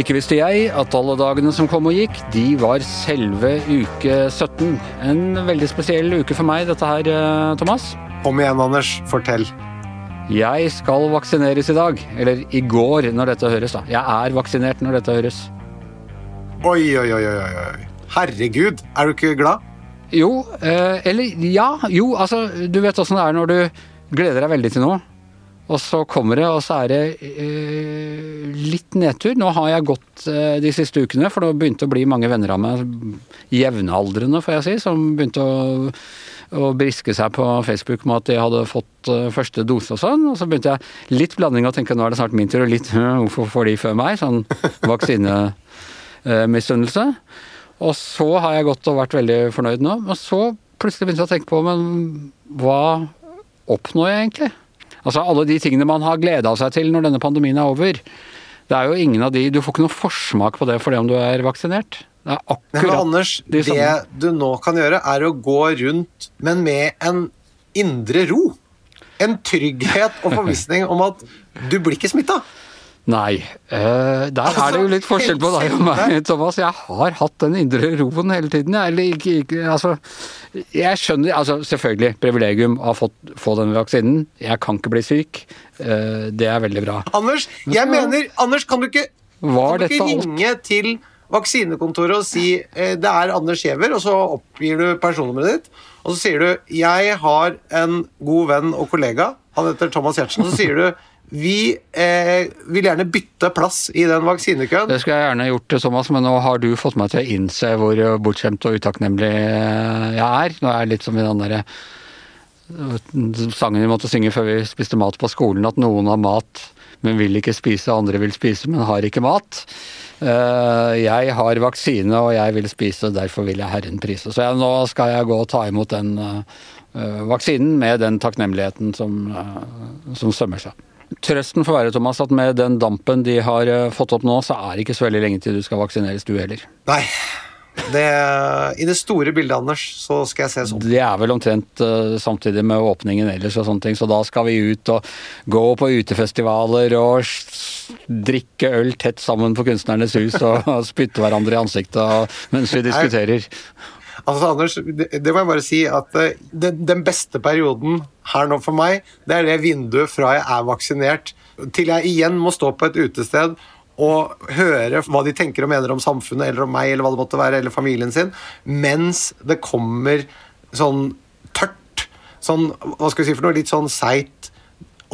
Ikke visste jeg at alle dagene som kom og gikk, de var selve uke 17. En veldig spesiell uke for meg, dette her, eh, Thomas. Kom igjen, Anders. Fortell. Jeg skal vaksineres i dag. Eller i går, når dette høres, da. Jeg er vaksinert når dette høres. Oi, oi, oi, oi. oi. Herregud, er du ikke glad? Jo, eh, eller ja. Jo, altså, du vet åssen det er når du gleder deg veldig til noe. Og så kommer det, og så er det eh, litt nedtur. Nå har jeg gått eh, de siste ukene, for det begynte å bli mange venner av meg, jevnaldrende får jeg si, som begynte å, å briske seg på Facebook med at de hadde fått eh, første dose og sånn. Og så begynte jeg litt blanding og tenke nå er det snart min tur, og litt «Hm, hvorfor får de før meg? Sånn vaksinemisunnelse. Og så har jeg gått og vært veldig fornøyd nå. Og så plutselig begynte jeg å tenke på men hva oppnår jeg egentlig? Altså alle de tingene man har gleda seg til når denne pandemien er over. Det er jo ingen av de Du får ikke noe forsmak på det for det om du er vaksinert. Det er akkurat Men Anders, de det du nå kan gjøre, er å gå rundt, men med en indre ro. En trygghet og forvissning om at du blir ikke smitta. Nei. eh, der er det jo litt forskjell på deg og meg, Thomas. Jeg har hatt den indre roen hele tiden. Eller ikke, ikke Altså, jeg skjønner altså Selvfølgelig, privilegium å få denne vaksinen. Jeg kan ikke bli syk. eh, det er veldig bra. Anders, jeg mener Anders, kan du ikke, kan du ikke ringe til vaksinekontoret og si eh, det er Anders Giæver, og så oppgir du personnummeret ditt, og så sier du jeg har en god venn og kollega, han heter Thomas Giertsen, så sier du vi eh, vil gjerne bytte plass i den vaksinekøen. Det skulle jeg gjerne gjort, Thomas, men nå har du fått meg til å innse hvor bortskjemt og utakknemlig jeg er. Nå er jeg litt som i den derre sangen vi måtte synge før vi spiste mat på skolen, at noen har mat, men vil ikke spise, andre vil spise, men har ikke mat. Eh, Jeg har vaksine, og jeg vil spise, derfor vil jeg Herren prise. Så jeg, nå skal jeg gå og ta imot den eh, vaksinen med den takknemligheten som, eh, som sømmer seg. Trøsten får være, Thomas, at med den dampen de har eh, fått opp nå, så er det ikke så veldig lenge til du skal vaksineres, du heller. Nei. Det, I det store bildet, Anders, så skal jeg se sånn. Det er vel omtrent uh, samtidig med åpningen ellers og sånne ting, så da skal vi ut og gå på utefestivaler og drikke øl tett sammen på Kunstnernes hus og, og spytte hverandre i ansiktet mens vi diskuterer. Altså, Anders, det, det må jeg bare si at det, den, den beste perioden her nå for meg, det er det vinduet fra jeg er vaksinert til jeg igjen må stå på et utested og høre hva de tenker og mener om samfunnet eller om meg eller hva det måtte være, eller familien sin, mens det kommer sånn tørt, sånn, hva skal vi si for noe, litt sånn seigt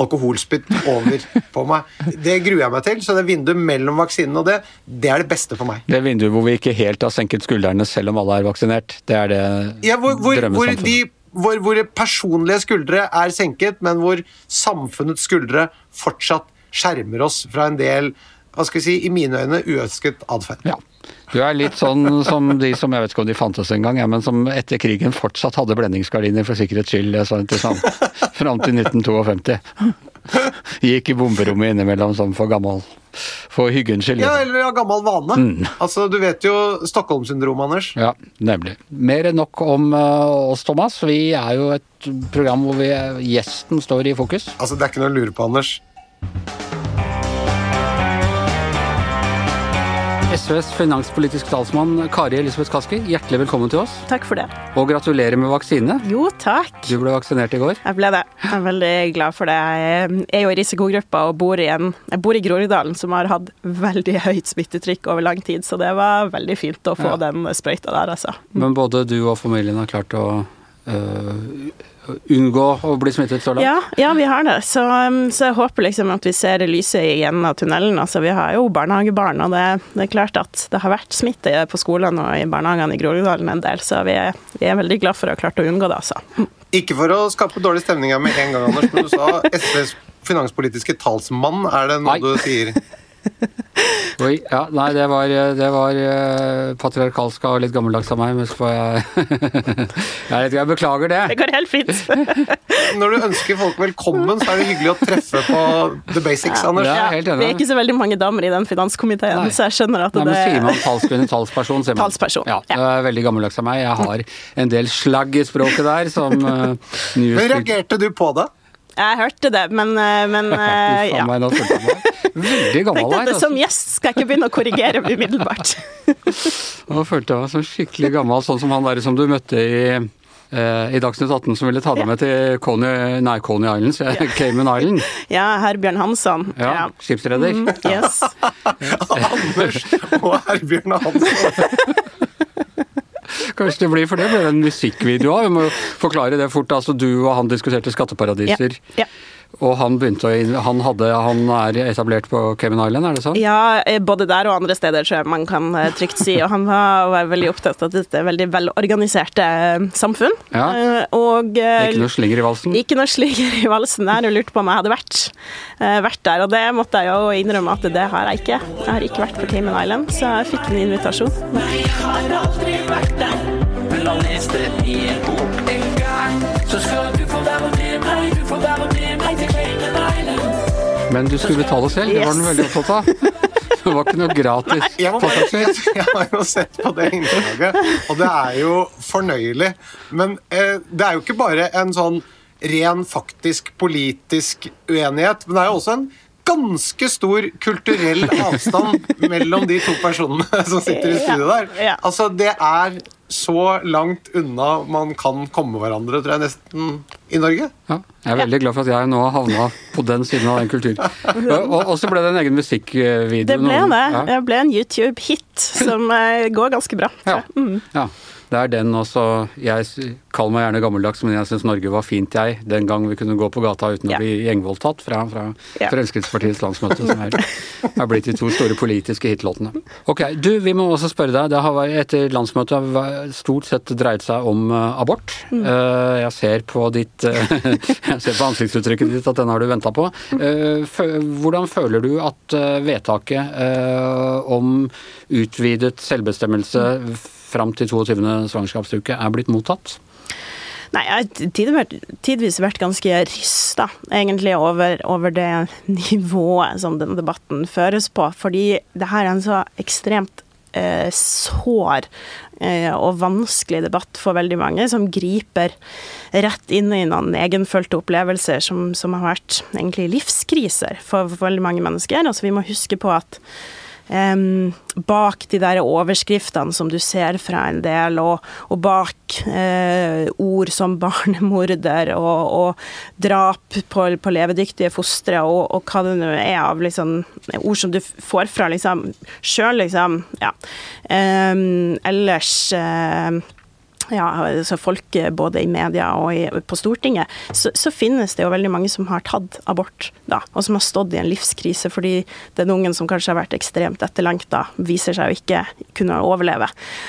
alkoholspytt over på meg. Det gruer jeg meg til, så det vinduet mellom vaksinen og det, det er det beste for meg. Det vinduet hvor vi ikke helt har senket skuldrene selv om alle er vaksinert, det er det Ja, hvor, hvor, hvor, de, personlige skuldre er senket, men hvor samfunnets skuldre fortsatt skjermer oss fra en del hva skal vi si, i mine øyne uønsket atferd. Ja. Du er litt sånn som de som jeg vet ikke om de fantes engang, ja, men som etter krigen fortsatt hadde blendingsgardiner for sikkerhets skyld fram til 1952. Gikk i bomberommet innimellom sånn for gammel For hyggens skyld. Ja, liksom. eller av gammel vane. Mm. Altså, Du vet jo Stockholm-syndromet, Anders. Ja, nemlig. Mer enn nok om eh, oss, Thomas. Vi er jo et program hvor vi, gjesten står i fokus. Altså, Det er ikke noe å lure på, Anders. SVs finanspolitisk talsmann Kari Elisabeth Kaski, hjertelig velkommen til oss. Takk for det. Og gratulerer med vaksine. Jo, takk. Du ble vaksinert i går. Jeg ble det. Jeg er veldig glad for det. Jeg er jo i risikogruppa og bor i, en, jeg bor i Groruddalen, som har hatt veldig høyt smittetrykk over lang tid, så det var veldig fint å få Ja. den sprøyta der, altså. Men både du og familien har klart å øh, unngå å bli smittet så langt? Ja, ja, vi har det. Så, um, så jeg håper liksom at vi ser lyset i enden av tunnelen. Altså, vi har jo barnehagebarn, og det, det er klart at det har vært smitte på skolene og i barnehagene i Groruddalen en del, så vi er, vi er veldig glad for å ha klart å unngå det, altså. Ikke for å skape dårlig stemning her med en gang, Anders, men du sa SVs finanspolitiske talsmann. Er det noe Nei. du sier? Oi, ja, nei, det var, det var øh, patriarkalsk og litt gammeldags av meg, men så får jeg Jeg vet ikke, jeg beklager det. Det går helt fint. Når du ønsker folk velkommen, så er det hyggelig å treffe på the basics, Anders. Ja, helt enig. Vi er ikke så veldig mange damer i den finanskomiteen, Nei. så jeg skjønner at Nei, men det Sier man talskvinne, talsperson, sier man. Talsperson, Ja, ja. det er veldig gammeldags av meg. Jeg har en del slagg i språket der som uh, reagerte du på det? Jeg hørte det, men, eh, men eh, ja. Veldig gammel her. Altså. Som gjest skal jeg ikke begynne å korrigere umiddelbart. Nå følte jeg meg som skikkelig gammel, sånn som han der som du møtte i eh, i Dagsnytt 18 som ville ta deg med til Coney, nei, Coney Islands, Cayman Island. Ja, Herbjørn Hansson. Ja, skipsreder. Mm, yes. Anders og Herbjørn Hansen. Kanskje det blir, for det ble det en musikkvideo av. Vi må jo forklare det fort. Altså, du og han diskuterte skatteparadiser. Ja. Ja. Og han begynte å han, hadde, han er etablert på Cayman Island, er det sånn? Ja, eh, både der og andre steder, tror jeg man kan eh, trygt si. Og han var, var veldig opptatt av dette er veldig velorganiserte eh, samfunn. Ja. Og Ikke noe slinger i valsen? Ikke noe slinger i valsen der, og lurte på om jeg hadde vært, vært der. Og det måtte jeg jo innrømme at det har jeg ikke. Jeg har ikke vært på Cayman Island, så jeg fikk en invitasjon. Jeg har aldri vært der, men la leste i en bok en gang. Så skal du få være med Men du skulle betale selv, det var den veldig opptatt av. Det var ikke noe gratis Jeg, bare, jeg, jeg har jo sett på det innslaget, og det er jo fornøyelig. Men eh, det er jo ikke bare en sånn ren faktisk politisk uenighet, men det er jo også en ganske stor kulturell avstand mellom de to personene som sitter i studio der. Altså, det er så langt unna man kan komme hverandre, tror jeg nesten, i Norge. Ja, jeg er veldig glad for at jeg nå har havna på den siden av den kulturen. Og, og, så ble det en egen musikkvideo. Det ble noen- det. Ja. Det ble en YouTube-hit som eh, går ganske bra. tror Ja. jeg. Mm. ja. Det er den også. Jeg kaller meg gjerne gammeldags, men jeg syns Norge var fint, jeg. Den gang vi kunne gå på gata uten Ja. å bli gjengvoldtatt fra, fra Ja. Fremskrittspartiets landsmøte, som er, er blitt de to store politiske hitlåtene. Ok, du, vi må også spørre deg. Det har etter landsmøtet stort sett dreid seg om eh, abort. Mm. Eh, jeg ser på ditt eh, Jeg ser på ansiktsuttrykket ditt at den har du venta på. Hvordan føler du at vedtaket om utvidet selvbestemmelse fram til 22. svangerskapsuke er blitt mottatt? Nei, jeg har tidvis, vært ganske rysta, egentlig, over, over det nivået som denne debatten føres på. Fordi det her er en så ekstremt eh, sår eh, og vanskelig debatt for veldig mange, som griper rett inn i noen egenfølte opplevelser som, som har vært egentlig livskriser for, for veldig mange mennesker. Altså, vi må huske på at Em, bak de der overskriftene som du ser fra en del, og, og bak uh, ord som barnemorder og, og drap på, på levedyktige fostre, og, og hva det nå er av liksom, ord som du får fra liksom sjøl, liksom. Ja. Um, ellers eh, ja, altså folk eh, både i media og i, på Stortinget, så, så finnes det jo veldig mange som har tatt abort, da, og som har stått i en livskrise fordi den ungen som kanskje har vært ekstremt etterlengta, viser seg å ikke kunne overleve.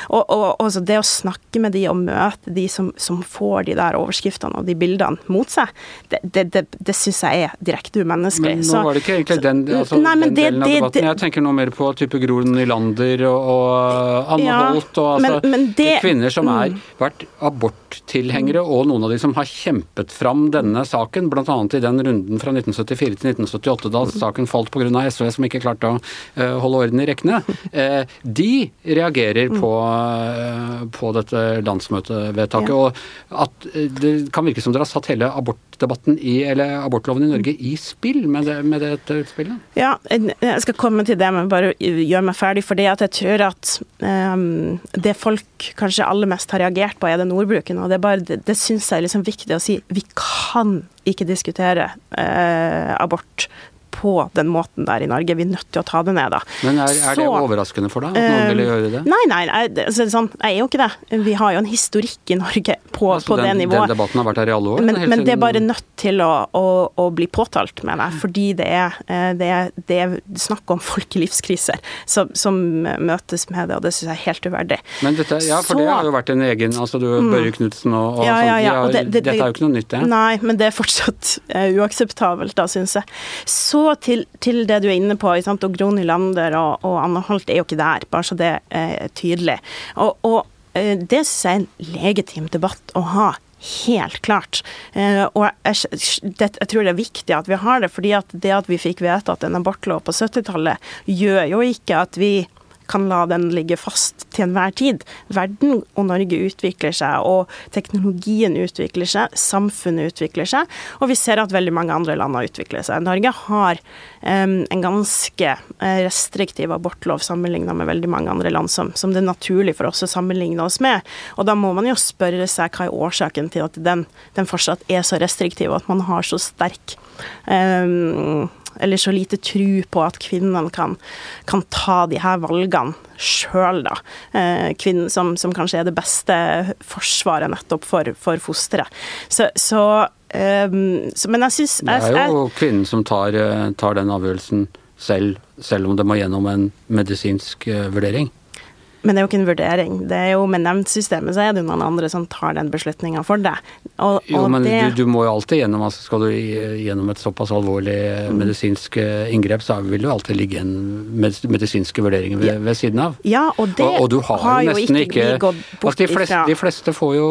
Og, og, og så det å snakke med de og møte de som, som får de der overskriftene og de bildene mot seg, det, det, det, det syns jeg er direkte umenneskelig. Men nå Så- var det ikke egentlig den, altså, Nei, den det- delen av debatten. det- Jeg tenker nå mer på type Gro Nylander og, og Anne Ja, Holt og altså, men- men det- kvinner som er Mm. Vært aborttilhengere, og noen av de som har kjempet fram denne saken, bl.a. i den runden fra 1974 til 1978 da saken falt pga. SV som ikke klarte å eh, holde orden i rekkene. Eh, de reagerer på, eh, på dette landsmøtevedtaket. Ja. Og at det kan virke som dere har satt hele abortdebatten i, eller abortloven i Norge i spill med, det, med dette utspillet? Ja, jeg skal komme til det, men bare gjør meg ferdig. For det at jeg tror at um, det folk kanskje aller mest har reagert på, er den ordbruken. Og det, bare, det, det syns jeg er liksom viktig å si. Vi kan ikke diskutere eh, abort på den måten der i Norge. Vi er nødt til å ta det ned, da. Men er, er det Så- overraskende for deg at noen ville gjøre det? Nei, nei, jeg, sånn, jeg er jo ikke det. Vi har jo en historikk i Norge på, Altså, på det nivået. Den debatten har vært her i alle år? Men, men det er bare nødt til å, å, å bli påtalt, mener jeg. Fordi det er, eh, det er, det er snakk om folk i livskriser som, som møtes med det, og det syns jeg er helt uverdig. Men dette, ja, for det har jo vært en egen altså du, Børre Knutsen og, og Ja, ja, sånt, de ja, har- og det- det- Dette er jo ikke noe nytt, det. Nei, men det er fortsatt uh, uakseptabelt, da, syns jeg. Så til, til det du er inne på, sant? og Gro Nylander og, og Anne Holt er jo ikke der, bare så det er tydelig. Og, og eh, det syns jeg er en legitim debatt å ha. Helt klart. Eh, og jeg, jeg tror det er viktig at vi har det, fordi at det at vi fikk vedtatt en abortlov på 70-tallet, gjør jo ikke at vi kan la den ligge fast til enhver tid. Verden og Norge utvikler seg, og teknologien utvikler seg, samfunnet utvikler seg, og vi ser at veldig mange andre land har utviklet seg. Norge har um, en ganske eh, restriktiv abortlov sammenlignet med veldig mange andre land som, som, det er naturlig for oss å sammenligne oss med. Og da må man jo spørre seg hva er årsaken til at den, den fortsatt er så restriktiv, og at man har så sterk um, eller så lite tro på at kvinnene kan, kan ta de her valgene sjøl, da. Eh, kvinnen som, som, kanskje er det beste forsvaret nettopp for, for fosteret. Så, så, um, så, Men jeg syns Det er jo kvinnen som tar, eh, tar den avgjørelsen selv, selv om det må gjennom en medisinsk vurdering. Men det er jo ikke en vurdering. Det er jo Med nemndsystemet så er det jo noen andre som tar den beslutninga for deg. Og, jo, men det... du, du, må jo alltid gjennom altså Skal du gjennom et såpass alvorlig mm. medisinsk eh, inngrep, så vil det alltid ligge en medisinske vurderinger ved, ved siden av. Ja, og det og, og du har, har jo nesten ikke, ikke gått bort altså de, fleste, de fleste får jo,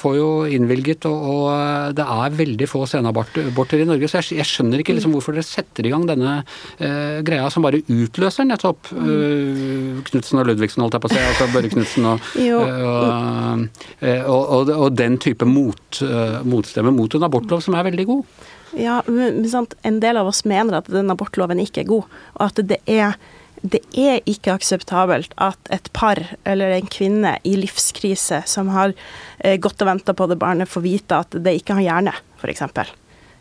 får jo innvilget, og, og, eh, det er veldig få senaborter i Norge. Så jeg, jeg skjønner ikke liksom hvorfor dere setter i gang denne uh, greia som bare utløser nettopp uh, Knutsen og Ludvigsen, holdt jeg på å si, altså Børre Knutsen og, og, og, og, den type mot, motstemme mot en abortlov som er veldig god. Ja, men sant? En del av oss mener at den abortloven ikke er god, og at det er det er ikke akseptabelt at et par eller en kvinne i livskrise som har gått og venta på det barnet, får vite at det ikke har hjerne, f.eks.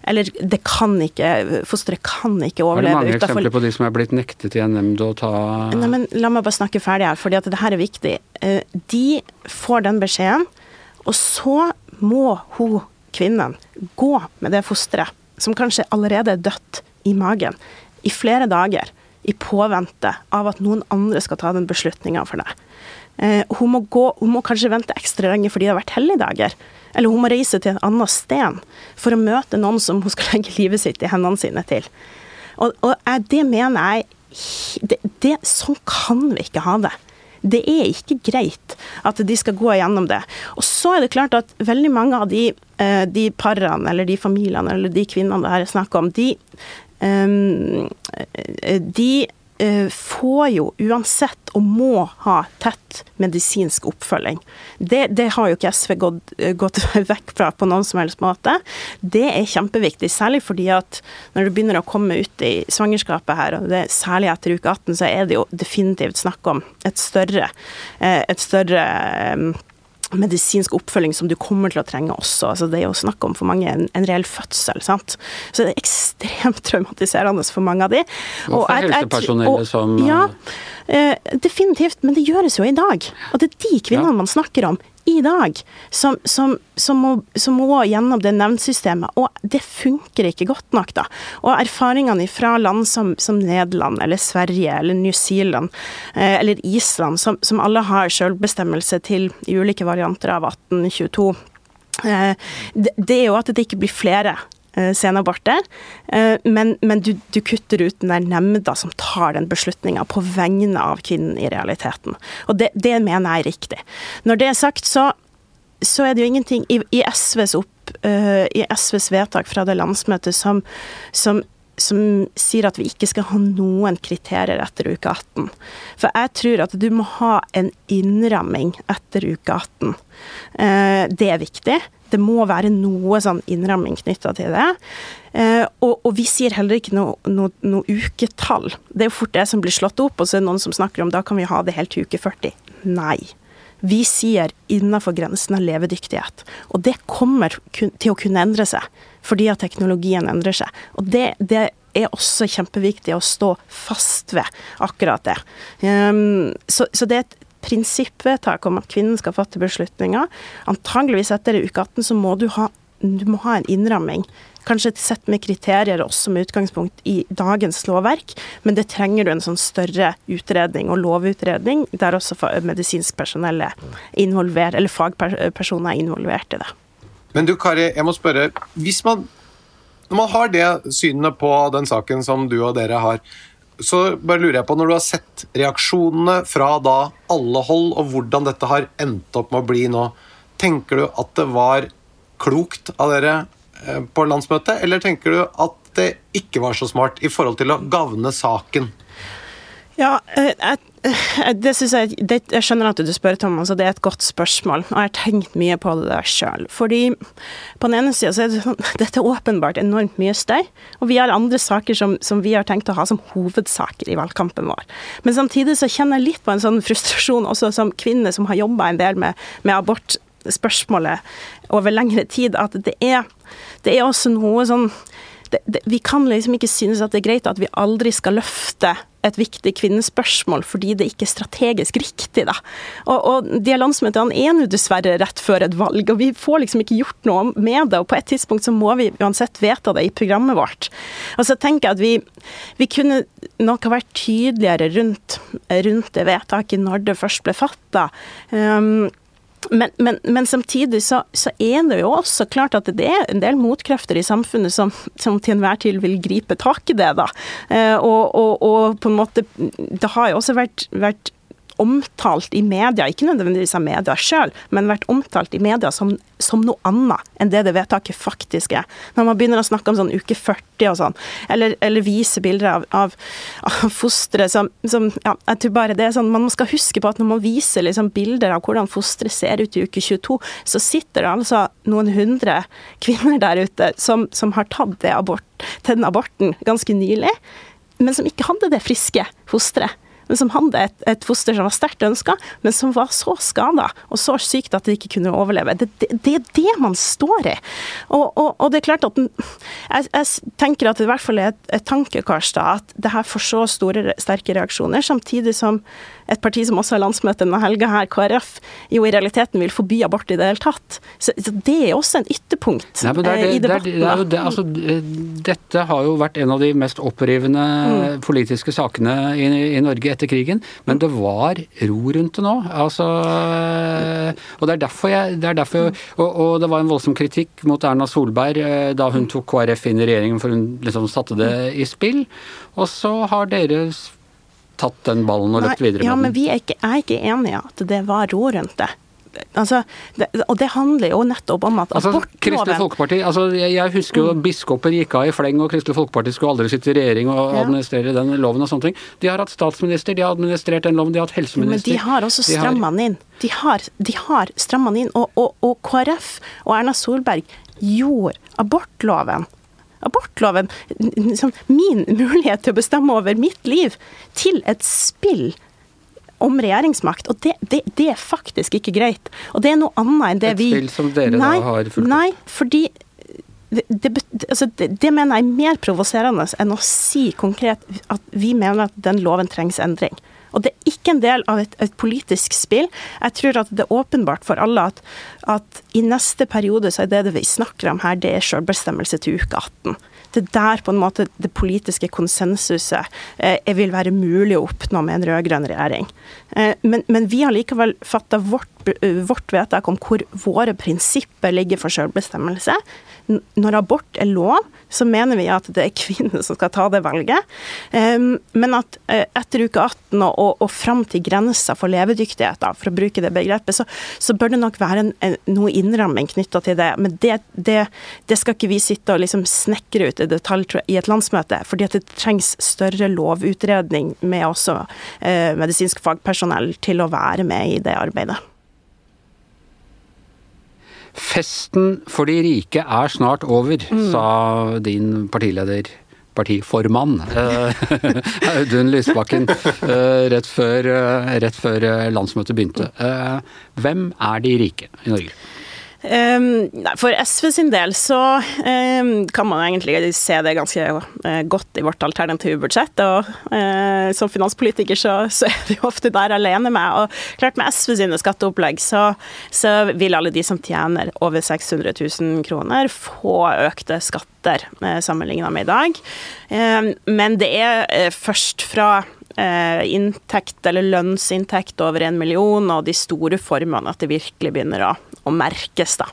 Eller det kan ikke Fosteret kan ikke overleve utenfor Er det mange eksempler på de som er blitt nektet i en nemnd å ta Nei, men La meg bare snakke ferdig her, fordi at det her er viktig. Eh, de får den beskjeden, og så må hun, kvinnen, gå med det fosteret, som kanskje allerede er dødt, i magen, i flere dager, i påvente av at noen andre skal ta den beslutninga for deg. Eh, hun må, gå, hun må kanskje vente ekstra lenge fordi det har vært helligdager. Eller hun må reise til et annet sted for å møte noen som hun skal legge livet sitt i hendene sine til. Og, og det mener jeg det, det, Sånn kan vi ikke ha det. Det er ikke greit at de skal gå gjennom det. Og så er det klart at veldig mange av de, eh, de parene, eller de familiene, eller de kvinnene det her er snakk om, de, de Eh, får jo uansett og må ha tett medisinsk oppfølging. Det, det har jo ikke SV gått, eh, gått, vekk fra på noen som helst måte. Det er kjempeviktig, særlig fordi at når du begynner å komme ut i svangerskapet her, og det, særlig etter uke 18, så er det jo definitivt snakk om et større, eh, et større medisinsk oppfølging som du kommer til å trenge også. Altså, det er jo snakk om for mange en, en reell fødsel. sant? Så det er ekstremt traumatiserende for mange av de. Og for helsepersonellet som Ja, eh, definitivt. Men det gjøres jo i dag. Og det er de kvinnene ja. man snakker om i dag, som, som, som, må, som gjennom det nevnsystemet. Og det funker ikke godt nok, da. Og erfaringene fra land som, som Nederland eller Sverige eller New Zealand eh, eller Island, som, alle har selvbestemmelse til i ulike varianter av 1822, eh, det, det er jo at det ikke blir flere Eh, abort der. men, men du, du, kutter ut den der nemnda som tar den beslutninga på vegne av kvinnen i realiteten. Og det, det, mener jeg er riktig. Når det er sagt, så, så er det jo ingenting i, i, SVs, opp, uh, i SVs vedtak fra det landsmøtet som, som som sier at vi ikke skal ha noen kriterier etter uke 18. For jeg tror at du må ha en innramming etter uke 18. Det er viktig det må være noe sånn innramming knytta til det. Eh, og, og, vi sier heller ikke noe, noe, noe, uketall. Det er jo fort det som blir slått opp, og så er det noen som snakker om da kan vi ha det helt til uke 40. Nei. Vi sier innenfor grensen av levedyktighet. Og det kommer til å kunne endre seg, fordi at teknologien endrer seg. Og det, det er også kjempeviktig å stå fast ved akkurat det. Um, så, så, det er et prinsippvedtak om at kvinnen skal fatte beslutninger. Antageligvis etter uke 18 så må du ha, du må ha en innramming. Kanskje et sett med kriterier også med utgangspunkt i dagens lovverk, men det trenger du en sånn større utredning og lovutredning der også medisinsk personell er involvert, eller fagpersoner er involvert i det. Men du Kari, jeg må spørre. Hvis man, når man har det synet på den saken som du og dere har, så bare lurer jeg på, når du har sett reaksjonene fra da alle hold, og hvordan dette har endt opp med å bli nå, tenker du at det var klokt av dere eh, på landsmøtet, eller tenker du at det ikke var så smart i forhold til å gagne saken? Ja, eh, jeg, eh, det synes jeg, det, jeg skjønner at du spør, Thomas, og det er et godt spørsmål. Og jeg har tenkt mye på det der sjøl. Fordi på den ene sida så er det sånn Dette er åpenbart enormt mye støy. Og vi har andre saker som, som vi har tenkt å ha som hovedsaker i valgkampen vår. Men samtidig så kjenner jeg litt på en sånn frustrasjon også som kvinne som har jobba en del med, med abortspørsmålet over lengre tid, at det er, det er også noe sånn det, det, vi kan liksom ikke synes at det er greit at vi aldri skal løfte et viktig kvinnespørsmål fordi det ikke er strategisk riktig. Da. Og, og De landsmøtene er nå dessverre rett før et valg, og vi får liksom ikke gjort noe med det. og På et tidspunkt så må vi uansett vedta det i programmet vårt. Og så tenker jeg at vi, vi kunne nok ha vært tydeligere rundt, rundt det vedtaket når det først ble fatta. Um, men, men, men, samtidig så, så, er det jo også klart at det er en del motkrefter i samfunnet som, som til enhver tid vil gripe tak i det. da. Eh, og, og, og, på en måte Det har jo også vært, vært omtalt i media, ikke nødvendigvis av media sjøl, men vært omtalt i media som, som, noe annet enn det det vedtaket faktisk er. Når man begynner å snakke om sånn uke 40 og sånn, eller, eller vise bilder av, av, av fostre som, som, ja, jeg tror bare det er sånn, Man skal huske på at når man viser liksom bilder av hvordan fosteret ser ut i uke 22, så sitter det altså noen hundre kvinner der ute som, som har tatt det abort, den aborten ganske nylig, men som ikke hadde det friske fosteret men som hadde et, et foster som var sterkt ønska, men som var så skada og så sykt at det ikke kunne overleve. Det, det, det er det man står i. Og, og, og, det er klart at jeg, jeg, tenker at det i hvert fall er et, et tankekors da, at det her får så store, sterke reaksjoner, samtidig som et parti som også har landsmøte denne helga her, KrF, jo i realiteten vil forby abort i det hele tatt. Så, så det er også en ytterpunkt Nei, det det, eh, i debatten. Det det, altså, dette har jo vært en av de mest opprivende mm. politiske sakene i, i, Norge etter krigen, men det var ro rundt det nå. Altså, og det er derfor jeg, det er derfor, og, og, det var en voldsom kritikk mot Erna Solberg eh, da hun tok KrF inn i regjeringen, for hun liksom satte det i spill. Og så har dere tatt den ballen og løpt videre med den. Ja, men vi er ikke, er ikke enige i at det var ro rundt det. Altså, det, og det handler jo nettopp om at altså, Kristelig Folkeparti, altså, jeg, jeg husker jo mm. biskoper gikk av i fleng, og Kristelig Folkeparti skulle aldri sitte i regjering og ja. administrere den loven og sånne ting. De har hatt statsminister, de har administrert den loven, de har hatt helseminister. Men de har også stramma den inn. De har, de har stramma den inn. Og, og, og KrF og Erna Solberg gjorde abortloven abortloven, min mulighet til å bestemme over mitt liv, til et spill om regjeringsmakt. Og det, det, det, er faktisk ikke greit. Og det er noe annet enn det et vi Et spill som dere nei, da har fulgt Nei, fordi det, det, altså det, mener jeg er mer provoserende enn å si konkret at vi mener at den loven trengs endring. Og det er ikke en del av et, et, politisk spill. Jeg tror at det er åpenbart for alle at, at i neste periode så er det det vi snakker om her, det er selvbestemmelse til uke 18. Det er der på en måte det politiske konsensuset eh, vil være mulig å oppnå med en rød-grønn regjering. Eh, men, men, vi har likevel fatta vårt, vårt vedtak om hvor våre prinsipper ligger for selvbestemmelse når abort er lov, så mener vi at det er kvinnen som skal ta det valget. Men at eh, etter uke 18 og, og, fram til grensa for levedyktighet, for å bruke det begrepet, så, så bør det nok være en, en, noe innramming knytta til det. Men det, det, det, skal ikke vi sitte og liksom snekre ut i detalj i et landsmøte. fordi at det trengs større lovutredning med også eh, medisinsk fagpersonell til å være med i det arbeidet. Festen for de rike er snart over, mm. sa din partileder partiformann eh, Audun Lysbakken eh, rett før, eh, rett før landsmøtet begynte. Hvem er de rike i Norge? Um, for SV sin del så um, kan man egentlig se det ganske uh, godt i vårt alternative budsjett. Og uh, som finanspolitiker så, er vi ofte der alene med. Og klart med SV sine skatteopplegg så, vil alle de som tjener over 600 000 kroner, få økte skatter uh, sammenligna med i dag. Um, men det er først fra inntekt eller lønnsinntekt over en million og de store formene at det virkelig begynner å å merkes. Da.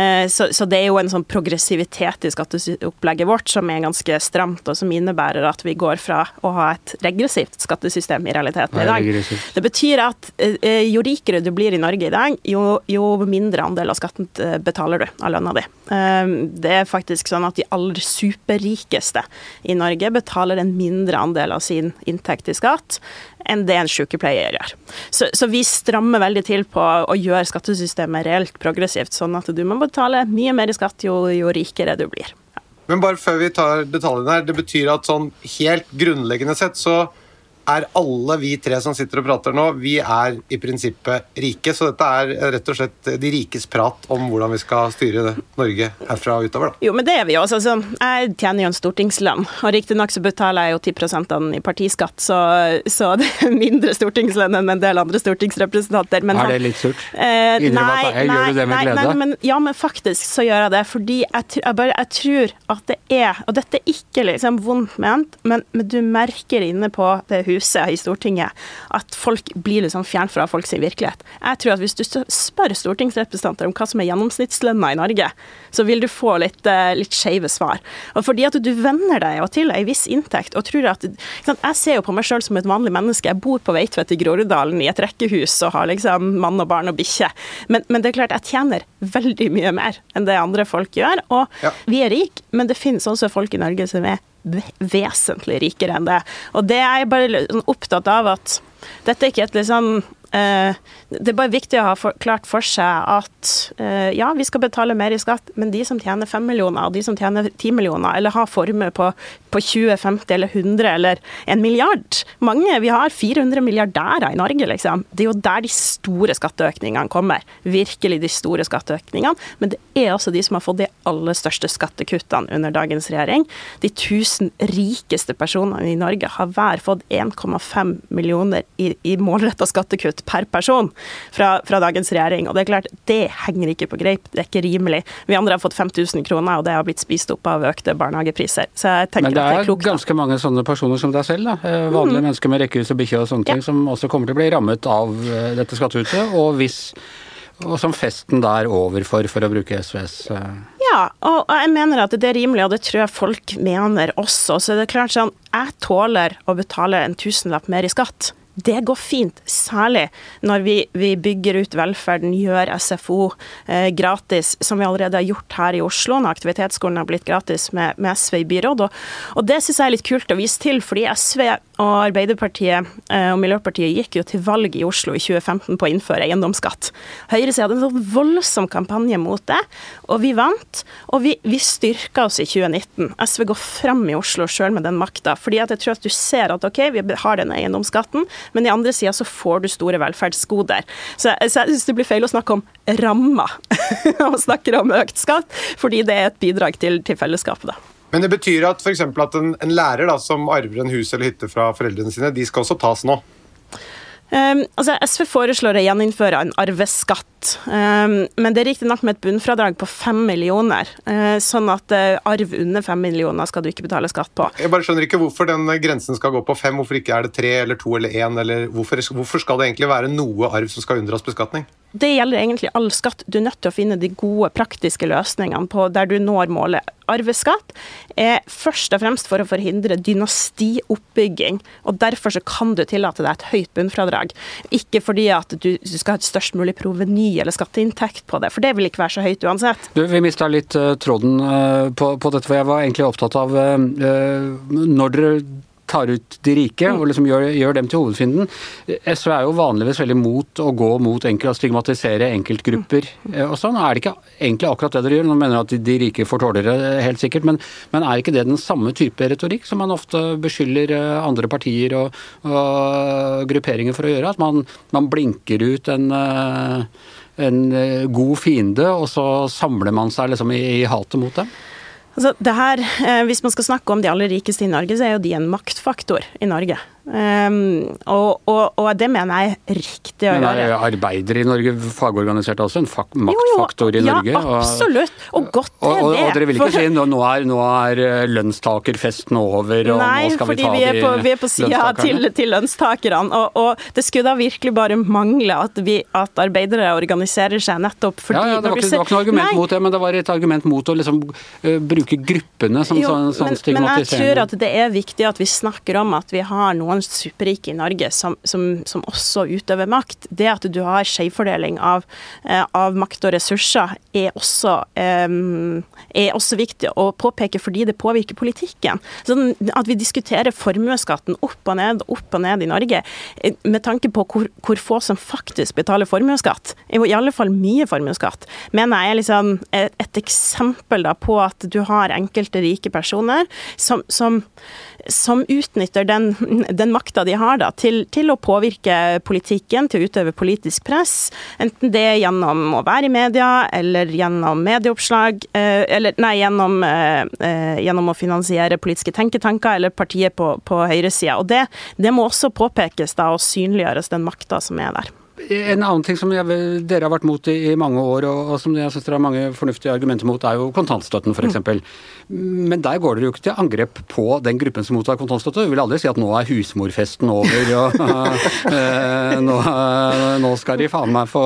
Eh, så, så, det er jo en sånn progressivitet i skatteopplegget vårt som er ganske stramt, og som innebærer at vi går fra å ha et regressivt skattesystem i realiteten i dag. Det betyr at eh, jo rikere du blir i Norge i dag, jo, jo mindre andel av skatten eh, betaler du av lønna di. Det er faktisk sånn at de aller superrikeste i Norge betaler en mindre andel av sin inntekt i skatt enn det en sykepleier gjør. Så, så vi strammer veldig til på å gjøre skattesystemet reelt progressivt, sånn at du må betale mye mer i skatt jo, jo rikere du blir. Men bare før vi tar detaljene her, det betyr at sånn helt grunnleggende sett så er alle vi tre som sitter og prater nå, vi er i prinsippet rike. Så dette er rett og slett de rikes prat om hvordan vi skal styre Norge herfra og utover. da. Jo, men det er vi jo. Altså, altså, jeg tjener jo en stortingslønn, og riktignok så betaler jeg jo 10 av den i partiskatt, så, så det er mindre stortingslønn enn en del andre stortingsrepresentanter. Men Er det litt surt? Eh, Innrøm at nei, gjør du det med nei, glede? Nei, men, ja, men faktisk så gjør jeg det. Fordi jeg, jeg, bare, jeg tror at det er Og dette er ikke liksom vondt ment, men, men du merker inne på det huset i Stortinget at folk blir liksom fjernt fra folk sin virkelighet. Jeg tror at hvis du spør stortingsrepresentanter om hva som er gjennomsnittslønna i Norge, så vil du få litt, eh, litt skeive svar. Og fordi at du venner deg til ei viss inntekt og tror at Jeg ser jo på meg sjøl som et vanlig menneske. Jeg bor på Veitvet i Groruddalen i et rekkehus og har liksom mann og barn og bikkje. Men, men det er klart, jeg tjener veldig mye mer enn det andre folk gjør. Og Ja. vi er rike, men det finnes også folk i Norge som er vesentlig rikere enn det. Og det er jeg bare sånn opptatt av at dette er ikke et sånn eh, det er bare viktig å ha for, klart for seg at eh, ja, vi skal betale mer i skatt, men de som tjener 5 millioner, og de som tjener 10 millioner, eller har formue på, på 20, 50 eller 100 eller en milliard Mange, Vi har 400 milliardærer i Norge, liksom. Det er jo der de store skatteøkningene kommer. Virkelig de store skatteøkningene. Men det er også de som har fått de aller største skattekuttene under dagens regjering. De 1000 rikeste personene i Norge har hver fått 1,5 millioner i, i målretta skattekutt per person fra, fra dagens regjering. Og det er klart, det henger ikke på greip. Det er ikke rimelig. Vi andre har fått 5000 kroner, og det har blitt spist opp av økte barnehagepriser. Så jeg tenker Men det at det er er klokt. da. ganske mange sånne personer som deg selv, da. Vanlige vanlige mennesker med rekkehus og bikkje og sånne ting, som også kommer til å bli rammet av eh, dette skattehuset, og hvis og som festen da er over for, for å bruke SVs eh, Ja, og jeg mener at det er rimelig, og det tror jeg folk mener også. Så det er klart sånn, jeg tåler å betale en tusenlapp mer i skatt. Det går fint, særlig når vi, vi bygger ut velferden, gjør SFO eh, gratis, som vi allerede har gjort her i Oslo, når aktivitetsskolen har blitt gratis med, med SV i byråd. Og, og det syns jeg er litt kult å vise til, fordi SV og Arbeiderpartiet eh, og Miljøpartiet gikk jo til valg i Oslo i 2015 på å innføre eiendomsskatt. Høyresida hadde en sånn voldsom kampanje mot det, og vi vant. Og vi, vi styrka oss i 2019. SV går fram i Oslo sjøl med den makta, fordi at jeg tror at du ser at ok, vi har den eiendomsskatten, men i andre sida så får du store velferdsgoder. Så, så jeg syns det blir feil å snakke om rammer og snakker om økt skatt, fordi det er et bidrag til, til fellesskapet, da. Men det betyr at, eksempel at en, en lærer da, som arver en hus eller hytte fra foreldrene sine, de skal også tas nå. Um, altså SV foreslår å gjeninnføre en arveskatt, um, men det er riktignok med et bunnfradrag på fem millioner. Uh, sånn at uh, arv under fem millioner skal du ikke betale skatt på. Jeg bare skjønner ikke hvorfor den grensen skal gå på fem. Hvorfor ikke er det tre eller to eller én? Eller hvorfor, hvorfor skal det egentlig være noe arv som skal unndras beskatning? Det gjelder egentlig all skatt. Du er nødt til å finne de gode, praktiske løsningene på der du når målet. Arveskatt er først og fremst for å forhindre dynastioppbygging, og derfor så kan du tillate deg et høyt bunnfradrag. Ikke fordi at du, skal ha et størst mulig proveny eller skatteinntekt på det, for det vil ikke være så høyt uansett. Du, Vi mista litt eh, tråden eh, på, på dette, for jeg var egentlig opptatt av eh, når dere tar ut de rike og liksom gjør, gjør dem til hovedfienden. SV er jo vanligvis veldig mot å gå mot enkelt, å stigmatisere enkeltgrupper eh, og sånn. Er det ikke egentlig akkurat det dere gjør? Nå mener jeg at de, rike får tålere, eh, helt sikkert, men, men er ikke det den samme type retorikk som man ofte beskylder eh, andre partier og, og grupperinger for å gjøre? At man, man blinker ut en en god fiende, og så samler man seg liksom i, i hatet mot dem? Altså, her, eh, hvis man skal snakke om de aller rikeste i Norge, så er jo de en maktfaktor i Norge. Um, og, og, og det mener jeg er riktig å Men gjøre. er arbeidere i Norge fagorganisert også? En fak maktfaktor i Norge? Ja, absolutt. Og godt er og, det. og dere vil ikke For- si nå, nå er, nå er eh, lønnstakerfesten over, og Nei, nå skal vi ta vi er på, vi er på sida til, til lønnstakerne. Og, det skulle da virkelig bare mangle at, vi, at arbeidere organiserer seg nettopp fordi Ja, ja, det, var ikke, det var ikke noe argument Nei, mot det, men det var et argument mot å liksom eh, bruke gruppene som jo, sånn, sånn men, men jeg tror at det er viktig at vi snakker om at vi har noen en superrike i Norge som, som, som, også utøver makt. Det at du har skjevfordeling av, eh, av, makt og ressurser, er også, um, er også viktig å påpeke fordi det påvirker politikken. Sånn at vi diskuterer formuesskatten opp og ned, opp og ned i Norge, med tanke på hvor, hvor få som faktisk betaler formuesskatt, i alle fall mye formuesskatt, mener jeg er liksom et, et eksempel da på at du har enkelte rike personer som, som, som utnytter den, den makta de har da, til, til, å påvirke politikken, til å utøve politisk press. Enten det gjennom å være i media, eller gjennom medieoppslag, eh, eller nei, gjennom, eh, eh, gjennom å finansiere politiske tenketanker eller partiet på, på høyresida. Det, det må også påpekes da, og synliggjøres, den makta som er der. En annen ting som jeg, dere har vært mot i, i mange år, og, og som jeg syns dere har mange fornuftige argumenter mot, er jo kontantstøtten f.eks. Mm. Men der går dere jo ikke til angrep på den gruppen som mottar kontantstøtte. Du vil aldri si at nå er husmorfesten over, og uh, nå, nå, skal de faen meg få,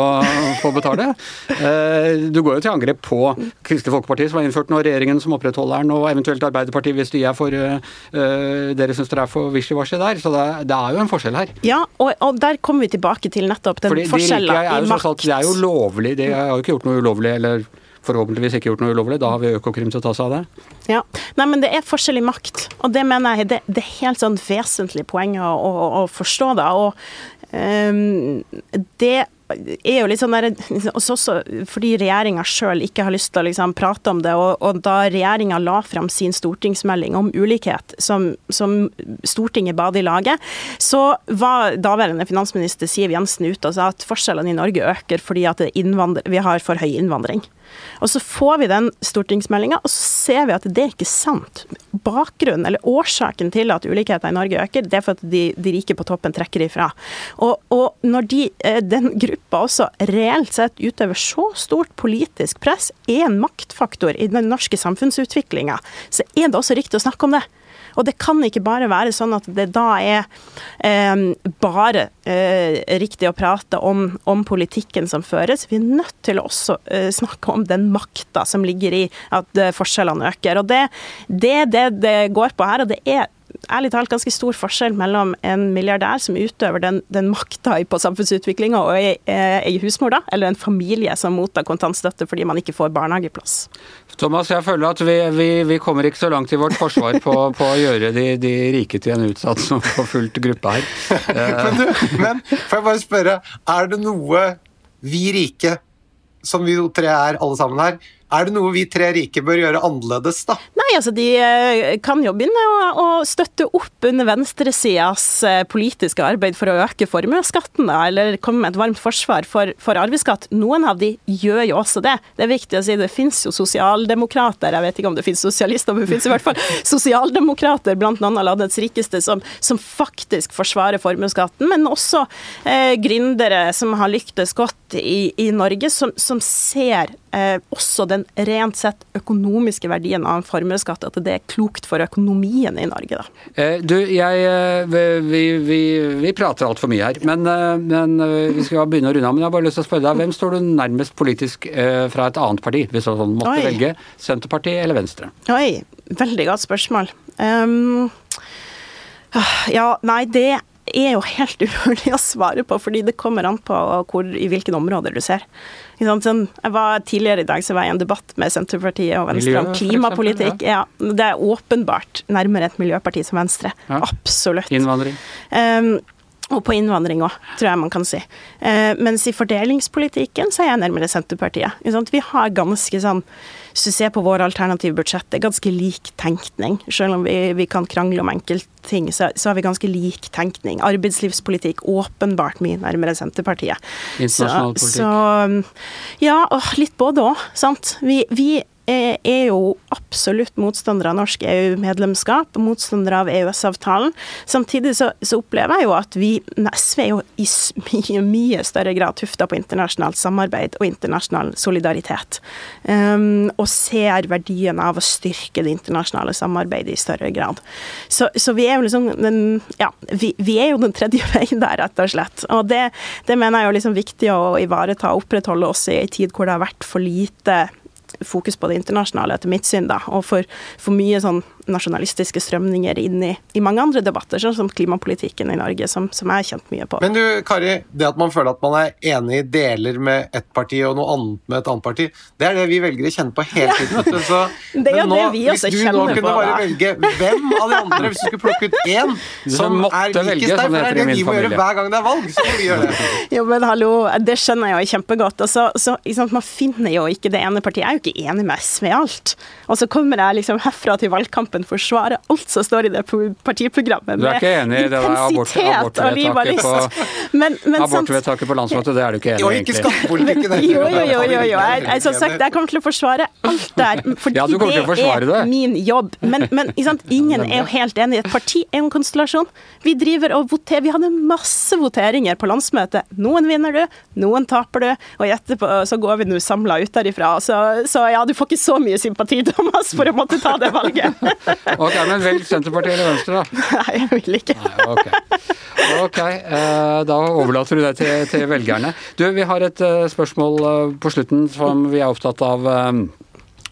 få betale. Uh, du går jo til angrep på Kristelig Folkeparti, som har innført nå, regjeringen som opprettholder den, og eventuelt Arbeiderpartiet hvis de er for uh, dere syns dere er for wishy-washy der. Så det, det, er jo en forskjell her. Ja, og, og der kommer vi tilbake til nettopp den Fordi forskjellen i makt. Det er jo lovlig, de har jo ikke gjort noe ulovlig. eller forhåpentligvis ikke gjort noe ulovlig. Da har vi Økokrim til å ta seg av det. Ja, Nei, men det er forskjell i makt, og det mener jeg det, det er helt sånn vesentlig poeng å, å, å forstå. da, og um, det er jo litt sånn der, også, fordi regjeringa sjøl ikke har lyst til å liksom prate om det. Og, og da regjeringa la fram sin stortingsmelding om ulikhet, som, som Stortinget ba de lage, så var daværende finansminister Siv Jensen ute og sa at forskjellene i Norge øker fordi at vi har for høy innvandring. Og så får vi den stortingsmeldinga, og så ser vi at det er ikke sant. Bakgrunnen, eller årsaken til at ulikheter i Norge øker, det er for at de, de rike på toppen trekker ifra. Og, og når de, eh, den gruppa også reelt sett utøver så stort politisk press, er en maktfaktor i den norske samfunnsutviklinga, så er det også riktig å snakke om det. Og det kan ikke bare være sånn at det da er eh, bare eh, riktig å prate om, om, politikken som føres. Vi er nødt til å også eh, snakke om den makta som ligger i at eh, forskjellene øker. Og det er det, det det går på her. og det er ærlig talt ganske stor forskjell mellom en milliardær som utøver den, den makta på samfunnsutviklinga og ei, ei husmor, da, eller en familie som mottar kontantstøtte fordi man ikke får barnehageplass. Thomas, jeg føler at vi, vi, vi kommer ikke så langt i vårt forsvar på, på å gjøre de, de, rike til en utsatt som får fullt gruppe her. men, du, men får jeg bare spørre, er det noe vi rike, som vi jo tre er alle sammen her, er det noe vi tre rike bør gjøre annerledes, da? Nei, altså de eh, kan jo begynne å, å støtte opp under venstresidas eh, politiske arbeid for å øke formuesskatten, eller komme med et varmt forsvar for, for arveskatt. Noen av de gjør jo også det. Det er viktig å si. Det finnes jo sosialdemokrater, jeg vet ikke om det finnes sosialister, men det finnes i hvert fall sosialdemokrater blant noen av landets rikeste som, som faktisk forsvarer formuesskatten, men også eh, gründere som har lyktes godt i, i Norge, som, som ser eh, også den rent sett økonomiske verdien av en formuesskatt, at det er klokt for økonomien i Norge. Da. Eh, du, jeg, eh, vi, vi, vi prater altfor mye her, men, eh, men, eh, vi skal begynne å runde av. Men jeg har bare lyst til å spørre deg, hvem står du nærmest politisk eh, fra et annet parti, hvis du sånn måtte Oi. velge? Senterpartiet eller Venstre? Oi, veldig godt spørsmål. Um, ja, nei, det er jo helt umulig å svare på, fordi det kommer an på hvor, i hvilke områder du ser. Sånn, jeg var Tidligere i dag så var jeg i en debatt med Senterpartiet og Venstre Miljø, om klimapolitikk. Ja. ja. Det er åpenbart nærmere et miljøparti som Venstre. Ja. Absolutt. Innvandring. Um, og på innvandring òg, tror jeg man kan si. Uh, mens i fordelingspolitikken så er jeg nærmere Senterpartiet. Vi har ganske sånn hvis du ser på våre alternative budsjett, det er ganske lik tenkning. Selv om vi, vi kan krangle om enkeltting, så, så har vi ganske lik tenkning. Arbeidslivspolitikk åpenbart mye nærmere Senterpartiet. Internasjonal politikk. Så, så ja, litt både òg, sant. Vi, vi er jo absolutt motstandere av norsk EU-medlemskap, motstandere av EØS-avtalen. Samtidig så, så, opplever jeg jo at vi, SV er jo i mye, mye større grad tufta på internasjonalt samarbeid og internasjonal solidaritet. Um, og ser verdien av å styrke det internasjonale samarbeidet i større grad. Så, så vi er jo liksom den, Ja, vi, vi, er jo den tredje veien der, rett og slett. Og det, det mener jeg er liksom viktig å ivareta og opprettholde også i en tid hvor det har vært for lite fokus på det internasjonale, etter mitt syn, da, og for, for mye sånn nasjonalistiske strømninger inn i, i mange andre debatter, sånn som klimapolitikken i Norge, som, som jeg har kjent mye på. Men du, Kari, det at man føler at man er enig i deler med ett parti og noe annet med et annet parti, det er det vi velgere kjenner på hele tiden. vet du. Så, Det er jo men det vi også hvis du nå kunne bare da. velge hvem av de andre, hvis du skulle plukke ut én som er likest deg, for det det er det vi må gjøre hver gang det er valg, så må vi gjøre det. Jo, men hallo, det skjønner jeg jo kjempegodt. Og så, så, sant, man finner jo ikke det ene partiet. Jeg er jo ikke enig med SV i alt. Og så kommer jeg liksom herfra til valgkampen forsvare alt som står i det partiprogrammet. Du er ikke enig i det der abort- abortvedtaket på- Men, men Abortvedtaket på landsmøtet, det er du ikke enig i, ikke skattepolitikken. Jo, jo, jo. jo, jo. Jeg, jeg, som sagt, jeg kommer til å forsvare alt der. Fordi Ja, det er det. min jobb. Men, men sant? ingen er jo helt enig. Et parti er jo en konstellasjon. Vi driver og voterer. Vi hadde masse voteringer på landsmøtet. Noen vinner du, noen taper du, og etterpå så går vi nå samla ut derifra. Så, så ja, du får ikke så mye sympati, Thomas, for å måtte ta det valget. Ok, men velg Senterpartiet eller Venstre, da. Nei, jeg vil ikke. Nei, ok. okay eh, da overlater du det til, til velgerne. Du, vi har et eh, spørsmål eh, på slutten som vi er opptatt av.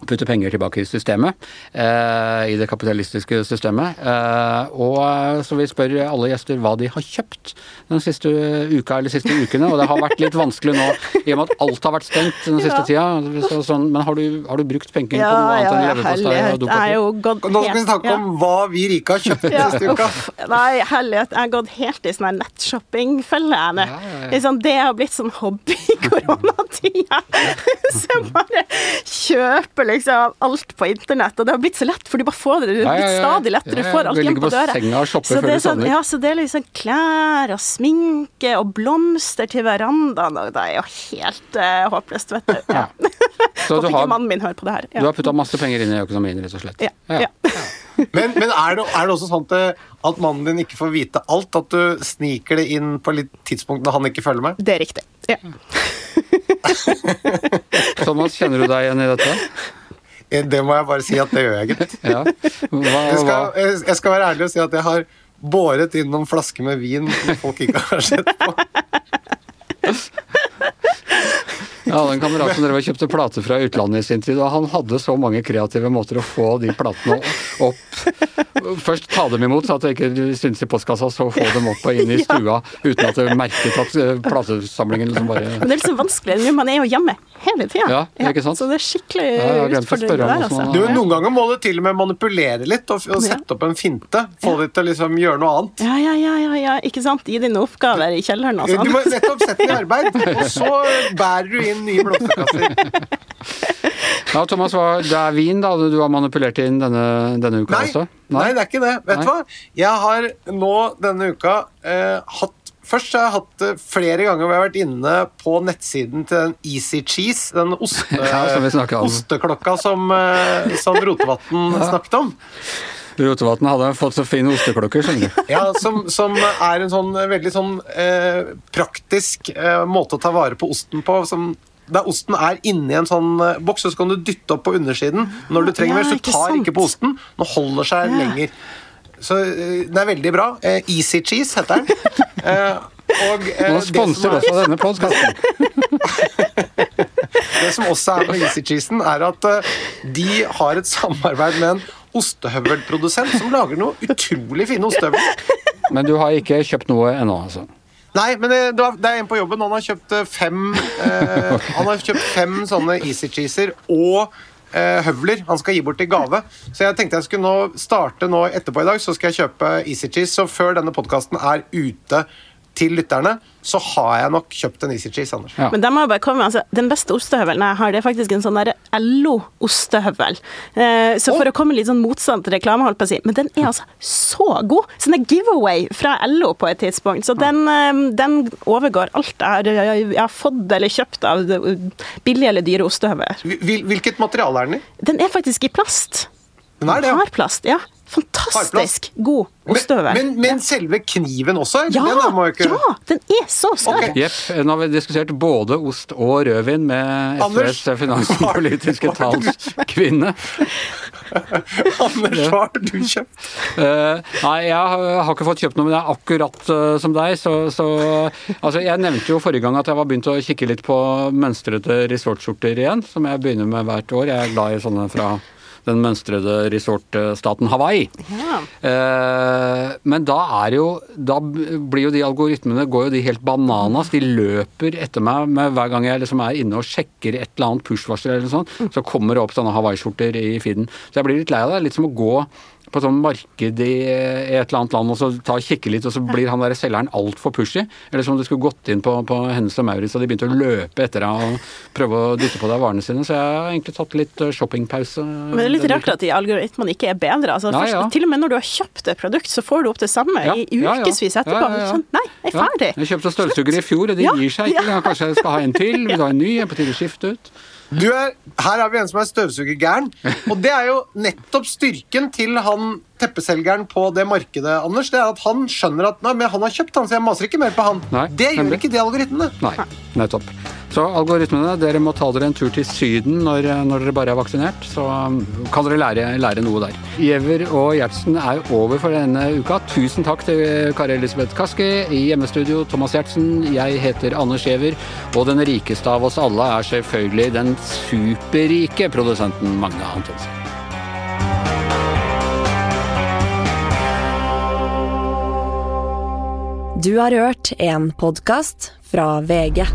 Putte penger tilbake i systemet, eh, i det kapitalistiske systemet. Eh, og eh, så vi spør alle gjester hva de har kjøpt den siste uka eller siste ukene. Og det har vært litt vanskelig nå i og med at alt har vært stengt den siste tida. Så, sånn, men har du, har du brukt penger på noe annet ja, enn ja, leverpostei og dopapir? Nå skal vi snakke ja. om hva vi rike har kjøpt Ja, siste uka. uff. Nei, herlighet. Jeg har gått helt i sånn her nettshoppingfelle. Ja, ja, ja. Liksom, det har blitt sånn hobby i koronatida. Så jeg bare kjøper liksom alt på internett. Og det har blitt så lett, for du bare får det. Det er blitt stadig lettere. Du får alt hjem på på døra. Så det er sånn, ja, så det er liksom klær og sminke og blomster til verandaen. Og det er jo helt uh, håpløst, vet du. Ja. Håper ikke mannen min hører på det her. du har putta masse penger inn i økonomien, rett og slett? Ja. ja. Men, men er, det, er det også sånn at, at mannen din ikke får vite alt? At du sniker det inn på litt tidspunkt når han ikke følger med? Det er riktig. Ja. Thomas, kjenner du deg igjen i dette? Det må jeg bare si at det gjør jeg, gitt. Ja. Jeg skal, jeg jeg skal være ærlig og si at jeg har båret inn noen flasker med vin som folk ikke har sett på. Jeg hadde en kamerat som drev og kjøpte plater fra utlandet i sin tid, og han hadde så mange kreative måter å få de platene opp Først ta dem imot, så at det ikke syntes i postkassa, så få dem opp og inn i stua uten at det merket at eh, platesamlingen liksom bare Men det er liksom vanskelig, man er jo hjemme hele tida. Ja, ikke sant? Så det er skikkelig Ja, utfordrende der, altså. Du, Noen ganger må du til og med manipulere litt og, og sette opp en finte. Få dem til å liksom gjøre noe annet. Ja, ja, ja, ja, ja, ikke sant? Gi dine oppgaver i kjelleren og Du sånn. må nettopp sette dem i arbeid, og så bærer du inn nye blomsterkasser. Ja, Thomas, det er vin da du har manipulert inn denne, denne uka Nei, også? nei, det er ikke det. Vet du hva? Jeg har nå denne uka eh, hatt Først har jeg hatt det flere ganger hvor jeg har vært inne på nettsiden til den Easy Cheese, den oste, Ja, som osteklokka som, eh, som Rotevatn snakket om. Rotevatn hadde fått så fine osteklokker, skjønner du. Ja, som, som er en sånn eh, veldig sånn eh, praktisk eh, måte å ta vare på osten på. Som, der osten er inni en sånn eh, boks, så kan du dytte opp på undersiden når du trenger Ja, mer. Så tar sant. ikke på osten. Den holder seg lenger. Så den det er veldig bra. Eh, Easy Cheese heter den. Eh, og eh, Nå sponser er, også denne podkasten. det som også er med Easy Cheesen, er at eh, de har et samarbeid med en ostehøvelprodusent som lager noe utrolig fine ostehøvler. Men du har ikke kjøpt noe ennå, altså? Nei, men det, det er en på jobben. Han har kjøpt eh, fem eh, Han har kjøpt fem sånne Easy Cheeser og eh, høvler han skal gi bort i gave. Så jeg tenkte jeg skulle nå starte nå etterpå i dag, så skal jeg kjøpe Easy Cheese. Så før denne podkasten er ute til lytterne, så har jeg nok kjøpt en Easy Cheese, Anders. Ja. Men må jeg bare komme, altså, Den beste ostehøvelen jeg har, det er faktisk en sånn LO-ostehøvel. Eh, så for å komme litt sånn motstand til reklame, holdt på å si, men den er altså så god! Sånn en giveaway fra LO på et tidspunkt. Så den, eh, den overgår alt jeg har, jeg, jeg har fått eller kjøpt av billige eller dyre ostehøveler. Hvilket materiale er den i? Den er faktisk i plast. Den er det, ja. Har plast, ja. Fantastisk god ostehøvel. Men, men, men selve kniven også? ja, den ikke... ja, den er så skarp! Okay. Jepp. Nå har vi diskutert både ost og rødvin med SVs finanspolitiske talskvinne. Anders, hva har du kjøpt? Uh, nei, jeg har, har ikke fått kjøpt noe, men det er akkurat uh, som deg. Så, så altså, Jeg nevnte jo forrige gang at jeg var begynt å kikke litt på mønstrete resortskjorter igjen, som jeg begynner med hvert år. Jeg er glad i sånne fra den mønstrede resortstaten Hawaii. Ja. Eh, men da er jo Da blir jo de algoritmene går jo de helt bananas. De løper etter meg med hver gang jeg liksom er inne og sjekker et eller annet push-varsel eller noe sånt, så kommer det opp sånne Hawaii-skjorter i feeden. Så jeg blir litt lei av det. Litt som å gå på et sånt marked i et eller annet land og så ta og kikke litt, og så blir han der selgeren altfor pushy. Eller som om du skulle gått inn på, på Hennes og Maurits og de begynte å løpe etter deg og prøve å dytte på deg varene sine. Så jeg har egentlig tatt litt eh, shoppingpause. Men det er litt rart at de algoritmene ikke er bedre. Altså, Ja, først, ja. Til og med når du har kjøpt et produkt, så får du opp det samme Ja, i ukevis etterpå. Sånn, nei, jeg er ferdig. jeg kjøpte støvsuger i fjor, og de gir seg ikke. Kanskje jeg skal ha en til? Vil du ha en ny? Jeg er på tide å skifte ut. Du er, her har vi en som er støvsugergæren. Og det er jo nettopp styrken til han teppeselgeren på det markedet, Anders. Det er at han skjønner at nei, men han har kjøpt han, så jeg maser ikke mer på han. Nei, det gjør ikke de algoritmene. Nei, nettopp. Så algoritmene, dere må ta dere en tur til Syden når, når dere bare er vaksinert. Så kan dere lære, lære noe der. Giæver og Gjertsen er over for denne uka. Tusen takk til Kari Elisabeth Kaski i hjemmestudio, Thomas Gjertsen. Jeg heter Anders Giæver, og den rikeste av oss alle er selvfølgelig den superrike produsenten Magne Antonsen. Du har hørt en podkast fra VG.